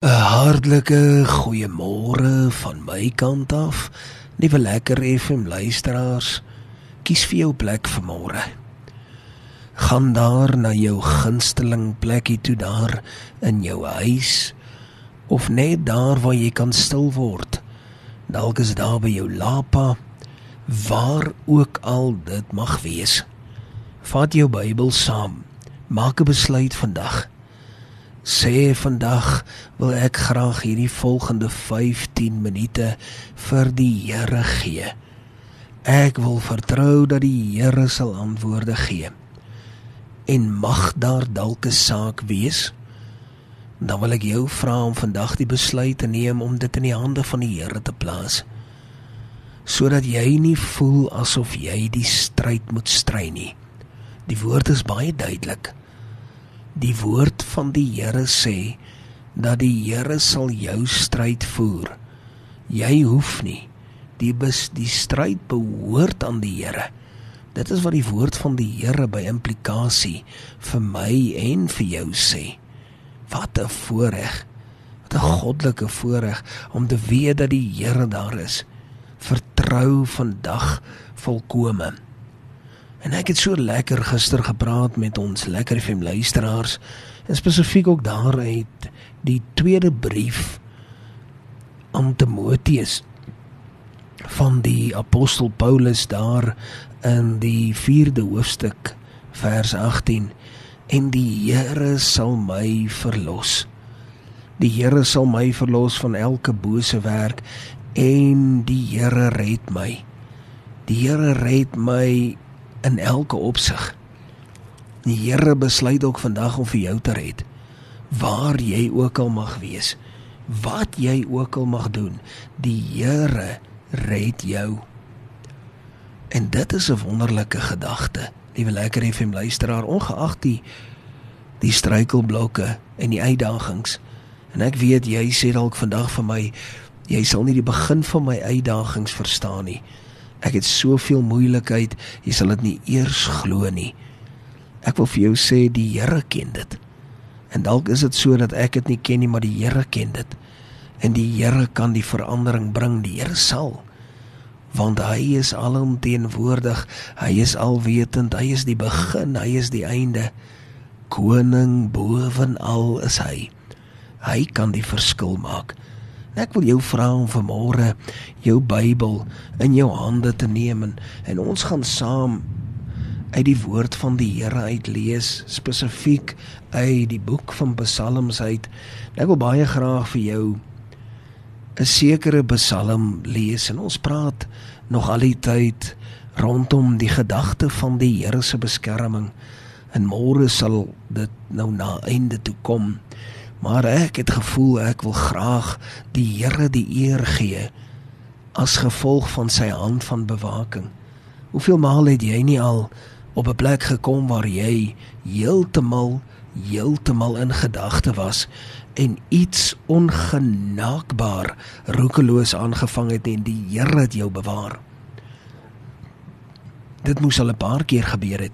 'n Hartlike goeiemôre van my kant af. Nuwe lekker FM luisteraars. Kies vir jou plek vir môre. Gaan daar na jou gunsteling plekkie toe daar in jou huis of net daar waar jy kan stil word. Dalk is daar by jou lapa waar ook al dit mag wees. Vat jou Bybel saam. Maak 'n besluit vandag sê vandag wil ek graag hierdie volgende 15 minute vir die Here gee. Ek wil vertrou dat die Here sal antwoorde gee. En mag daar dalk 'n saak wees, dan wil ek jou vra om vandag die besluit te neem om dit in die hande van die Here te plaas. Sodat jy nie voel asof jy die stryd moet stry nie. Die woord is baie duidelik. Die woord van die Here sê dat die Here sal jou stryd voer. Jy hoef nie. Die bes, die stryd behoort aan die Here. Dit is wat die woord van die Here by implikasie vir my en vir jou sê. Wat 'n voorreg. Wat 'n goddelike voorreg om te weet dat die Here daar is. Vertrou vandag volkome. En ek het so lekker gister gepraat met ons lekker FM luisteraars en spesifiek ook daaruit die tweede brief aan Timoteus van die apostel Paulus daar in die 4de hoofstuk vers 18 en die Here sal my verlos. Die Here sal my verlos van elke bose werk en die Here red my. Die Here red my in elke opsig. Die Here besluit ook vandag om vir jou te red. Waar jy ook al mag wees, wat jy ook al mag doen, die Here red jou. En dit is 'n wonderlike gedagte. Liewe lekker FM luisteraar, ongeag die die struikelblokke en die uitdagings. En ek weet jy sê dalk vandag vir my, jy sal nie die begin van my uitdagings verstaan nie. Ek het soveel moeilikheid, jy sal dit nie eers glo nie. Ek wil vir jou sê die Here ken dit. En dalk is dit so dat ek dit nie ken nie, maar die Here ken dit. En die Here kan die verandering bring, die Here sal. Want hy is alomteenwoordig, hy is alwetend, hy is die begin, hy is die einde. Koning bovenal is hy. Hy kan die verskil maak. Ek wil jou vra om vanmôre jou Bybel in jou hande te neem en, en ons gaan saam uit die woord van die Here uit lees, spesifiek uit die boek van Psalms uit. Ek wil baie graag vir jou 'n sekere Psalm lees en ons praat nog al die tyd rondom die gedagte van die Here se beskerming. En môre sal dit nou na einde toe kom. Maar ek het gevoel ek wil graag die Here die eer gee as gevolg van sy hand van bewaking. Hoeveel maal het jy nie al op 'n plek gekom waar jy heeltemal heeltemal in gedagte was en iets ongenaakbaar roekeloos aangevang het en die Here het jou bewaar. Dit moes al 'n paar keer gebeur het.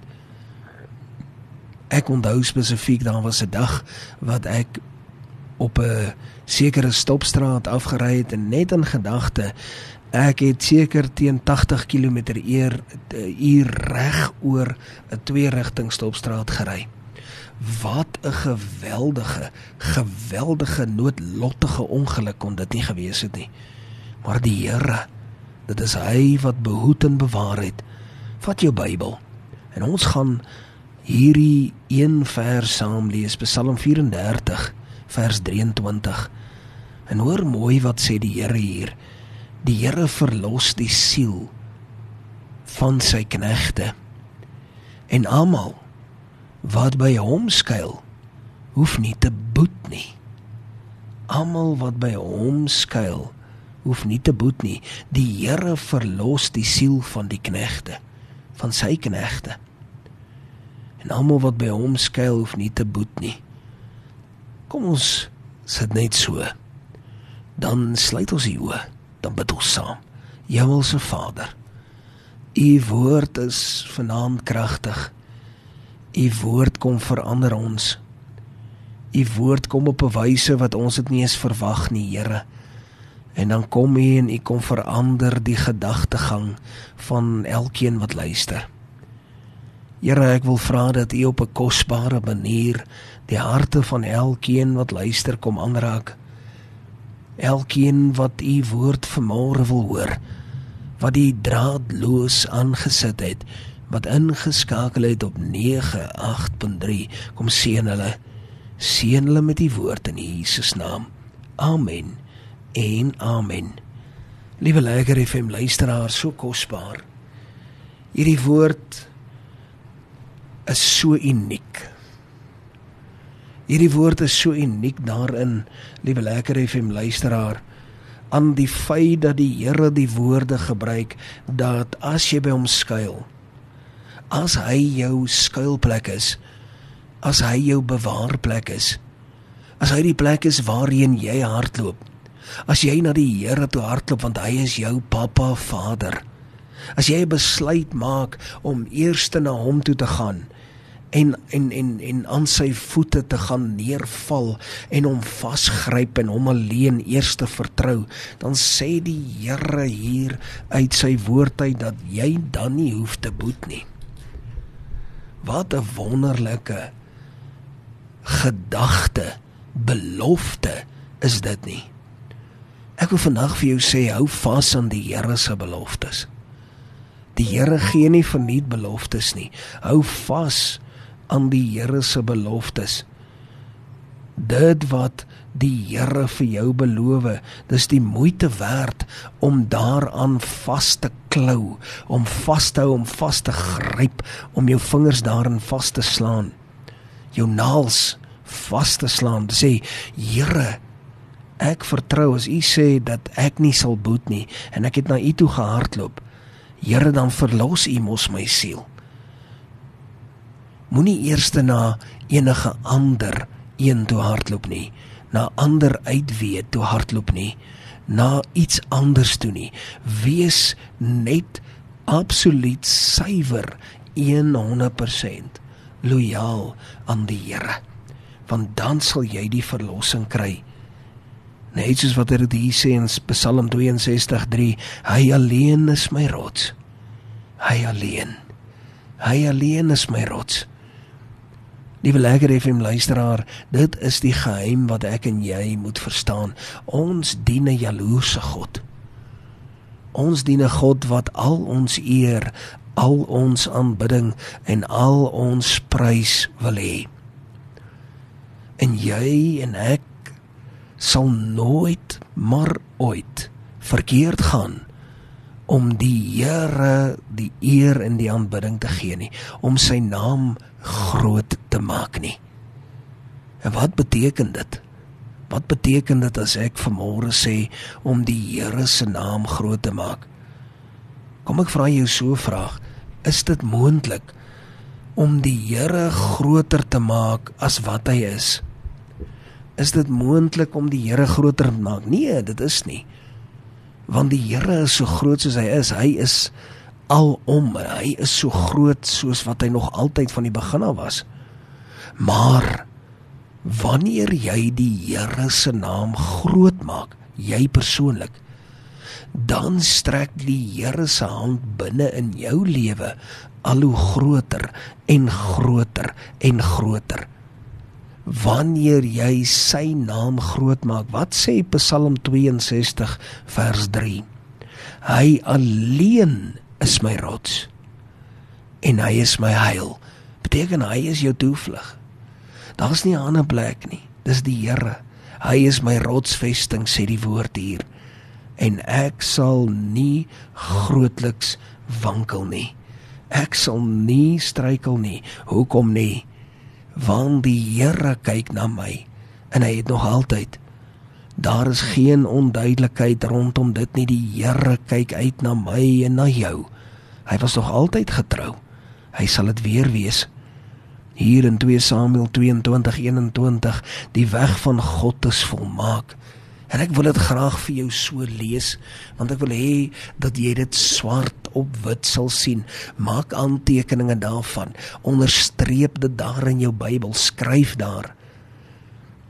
Ek onthou spesifiek daar was 'n dag wat ek op 'n sekere stopstraat afgery het en net in gedagte ek het seker teen 80 km/h uur reg oor 'n twee-rigting stopstraat gery. Wat 'n geweldige, geweldige noodlottige ongeluk kon dit nie gewees het nie. Maar die Here, dit is hy wat behoed en bewaar het. Vat jou Bybel en ons gaan hierdie een vers saam lees, Psalm 34 vers 23. En hoor mooi wat sê die Here hier. Die Here verlos die siel van sy knegte. En almal wat by hom skuil, hoef nie te boet nie. Almal wat by hom skuil, hoef nie te boet nie. Die Here verlos die siel van die knegte, van sy knegte. En almal wat by hom skuil, hoef nie te boet nie. Kom ons sit net so. Dan sluit ons die oë, dan bid ons saam. Hemelse Vader, U woord is vanaand kragtig. U woord kom verander ons. U woord kom op 'n wyse wat ons dit nie eens verwag nie, Here. En dan kom U en U kom verander die gedagtegang van elkeen wat luister. Here, ek wil vra dat U op 'n kosbare manier die harte van elkeen wat luister kom aanraak. Elkeen wat U woord vanmôre wil hoor, wat die draadloos aangesit het, wat ingeskakel het op 98.3, kom seën hulle. Seën hulle met die woord in Jesus naam. Amen. En amen. Liewe lekker FM luisteraars, so kosbaar. Hierdie woord is so uniek. Hierdie woord is so uniek daarin, liewe lekker FM luisteraar, aan die feit dat die Here die woorde gebruik dat as jy by hom skuil, as hy jou skuilplek is, as hy jou bewaarplek is, as hy die plek is waarheen jy hardloop, as jy na die Here toe hardloop want hy is jou pappa, Vader. As jy besluit maak om eers na hom toe te gaan en en en en aan sy voete te gaan neerval en hom vasgryp en hom alleen eers te vertrou, dan sê die Here hier uit sy woord uit dat jy dan nie hoef te boet nie. Wat 'n wonderlike gedagte, belofte is dit nie. Ek wil vandag vir jou sê hou vas aan die Here se beloftes. Die Here gee nie verniet beloftes nie. Hou vas aan die Here se beloftes. Dit wat die Here vir jou beloof, dis die moeite werd om daaraan vas te klou, om vas te hou, om vas te gryp, om jou vingers daarin vas te slaan jou naels vas te slaan. Sê, Here, ek vertrou as U sê dat ek nie sal boet nie en ek het na U toe gehardloop. Here, dan verlos U mos my siel. Moenie eers na enige ander een toe hardloop nie, na ander uitwee toe hardloop nie, na iets anders toe nie. Wees net absoluut suiwer 100% lojaal aan die Here. Want dan sal jy die verlossing kry. Net soos wat dit hier sê in Psalm 62:3, hy alleen is my rots. Hy alleen. Hy alleen is my rots. Liewe lekker FM luisteraar, dit is die geheim wat ek en jy moet verstaan. Ons dien 'n jaloerse God. Ons dien 'n God wat al ons eer, al ons aanbidding en al ons prys wil hê. En jy en ek sal nooit maar ooit verkeerd gaan om die Here die eer en die aanbidding te gee nie, om sy naam groot te maak nie. En wat beteken dit? Wat beteken dit as ek vanmôre sê om die Here se naam groot te maak? Kom ek vra jou so 'n vraag is dit moontlik om die Here groter te maak as wat hy is? Is dit moontlik om die Here groter te maak? Nee, dit is nie. Want die Here is so groot soos hy is. Hy is alom. Hy is so groot soos wat hy nog altyd van die begin af was. Maar wanneer jy die Here se naam groot maak, jy persoonlik dan strek die Here se hand binne in jou lewe al hoe groter en groter en groter. Wanneer jy sy naam groot maak, wat sê Psalm 62 vers 3? Hy alleen is my rots en hy is my heil. Beteken hy is jou toevlug. Daar's nie 'n ander plek nie. Dis die Here. Hy is my rotsvesting sê die woord hier en ek sal nie grootliks wankel nie. Ek sal nie struikel nie. Hoekom nie? Want die Here kyk na my en hy het nog altyd daar is geen onduidelikheid rondom dit nie. Die Here kyk uit na my en na jou. Hy was nog altyd getrou. Hy sal dit weer wees. Hier in 2 Samuel 22:21 die weg van God is volmaak. En ek wil dit graag vir jou so lees want ek wil hê dat jy dit swart op wit sal sien. Maak aantekeninge daarvan. Onderstreep dit daar in jou Bybel. Skryf daar.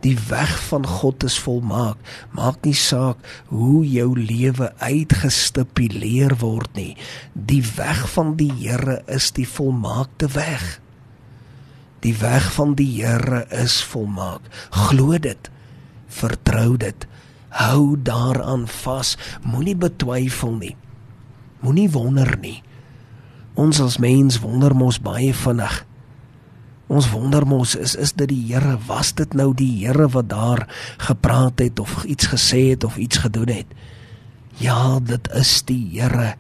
Die weg van God is volmaak. Maak nie saak hoe jou lewe uitgestipuleer word nie. Die weg van die Here is die volmaakte weg. Die weg van die Here is volmaak. Glo dit. Vertrou dit. Hou daaraan vas. Moenie betwyfel nie. Moenie wonder nie. Ons as mens wonder mos baie vinnig. Ons wonder mos is is dit die Here? Was dit nou die Here wat daar gepraat het of iets gesê het of iets gedoen het? Ja, dit is die Here.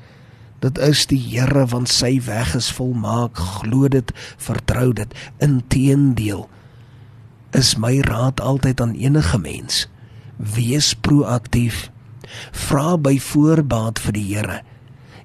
Dit is die Here want sy weg is volmaak. Glo dit, vertrou dit. Inteendeel is my raad altyd aan enige mens. Wees proaktief. Vra by voorbaat vir die Here.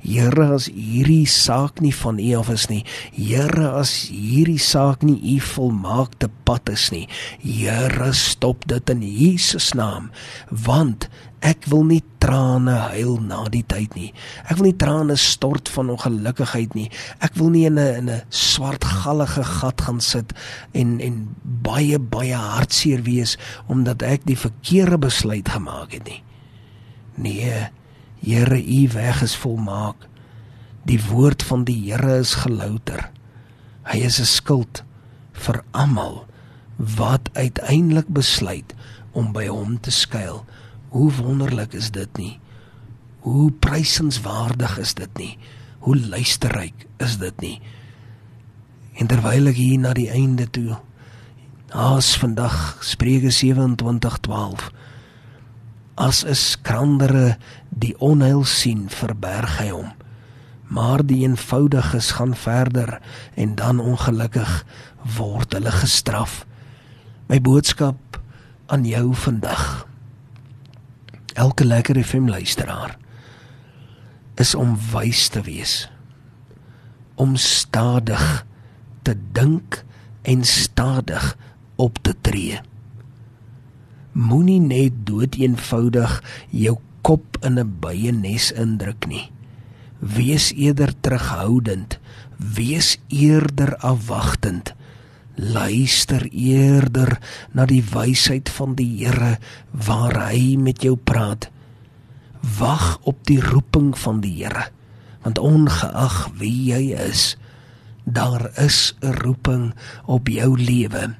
Here as hierdie saak nie van U af is nie. Here as hierdie saak nie U volmaakte pad is nie. Here stop dit in Jesus naam want ek wil nie trane huil na die tyd nie. Ek wil nie trane stort van ongelukkigheid nie. Ek wil nie in 'n in 'n swart gallige gat gaan sit en en baie baie hartseer wees omdat ek die verkeerde besluit gemaak het nie. Nee. Here, u weg is volmaak. Die woord van die Here is gelouter. Hy is 'n skild vir almal wat uiteindelik besluit om by hom te skuil. Hoe wonderlik is dit nie? Hoe prysenswaardig is dit nie? Hoe luisterryk is dit nie? En terwyl ek hier na die einde toe Haas vandag Spreuke 27:12 As 'n skrandere die onheil sien, verberg hy hom. Maar die eenvoudiges gaan verder en dan ongelukkig word hulle gestraf. My boodskap aan jou vandag. Elke lekker FM luisteraar is om wys te wees. Om stadig te dink en stadig op te tree. Moenie net dood eenvoudig jou kop in 'n baie nes indruk nie. Wees eerder terughoudend, wees eerder afwagtend. Luister eerder na die wysheid van die Here waar hy met jou praat. Wag op die roeping van die Here, want ongeag wie jy is, daar is 'n roeping op jou lewe.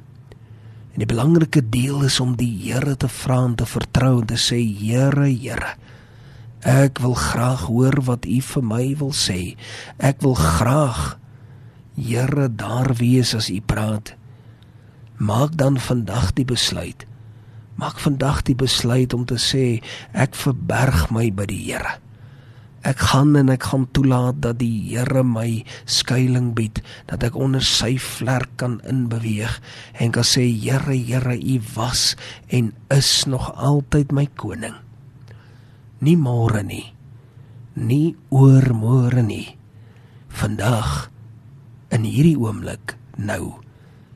En die belangrike deel is om die Here te vra en te vertrou en te sê Here, Here. Ek wil graag hoor wat U vir my wil sê. Ek wil graag Here daar wees as U praat. Maak dan vandag die besluit. Maak vandag die besluit om te sê ek verberg my by die Here. Ek gaan en ek gaan toelaat dat die Here my skuilings bied, dat ek onder sy vlerk kan inbeweeg en kan sê Here, Here, U was en is nog altyd my koning. Nie môre nie. Nie oor môre nie. Vandag in hierdie oomblik nou.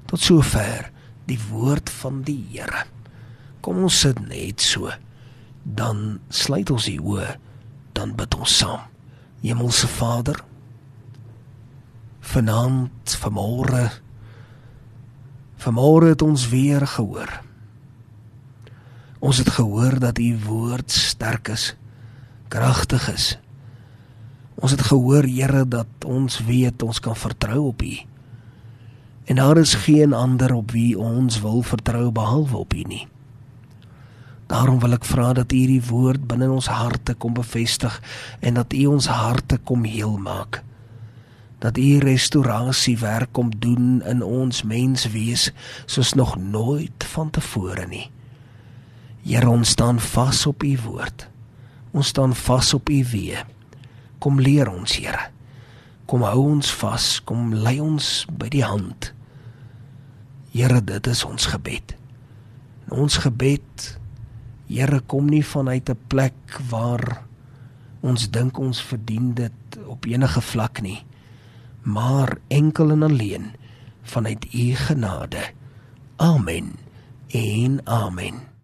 Tot sover die woord van die Here. Kom ons sit net so. Dan sluit ons die oë dan bid ons saam. Hemelse Vader, vanaand, vanmôre, vanmôre het ons weer gehoor. Ons het gehoor dat u woord sterk is, kragtig is. Ons het gehoor, Here, dat ons weet ons kan vertrou op u. En daar is geen ander op wie ons wil vertrou behalwe op u nie. Daarom wil ek vra dat U hierdie woord binne ons harte kom bevestig en dat U ons harte kom heel maak. Dat U restaurasie werk kom doen in ons menswees soos nog nooit vantevore nie. Here, ons staan vas op U woord. Ons staan vas op U weë. Kom leer ons, Here. Kom hou ons vas, kom lei ons by die hand. Here, dit is ons gebed. En ons gebed Here kom nie vanuit 'n plek waar ons dink ons verdien dit op enige vlak nie, maar enkel en alleen vanuit U genade. Amen. En amen.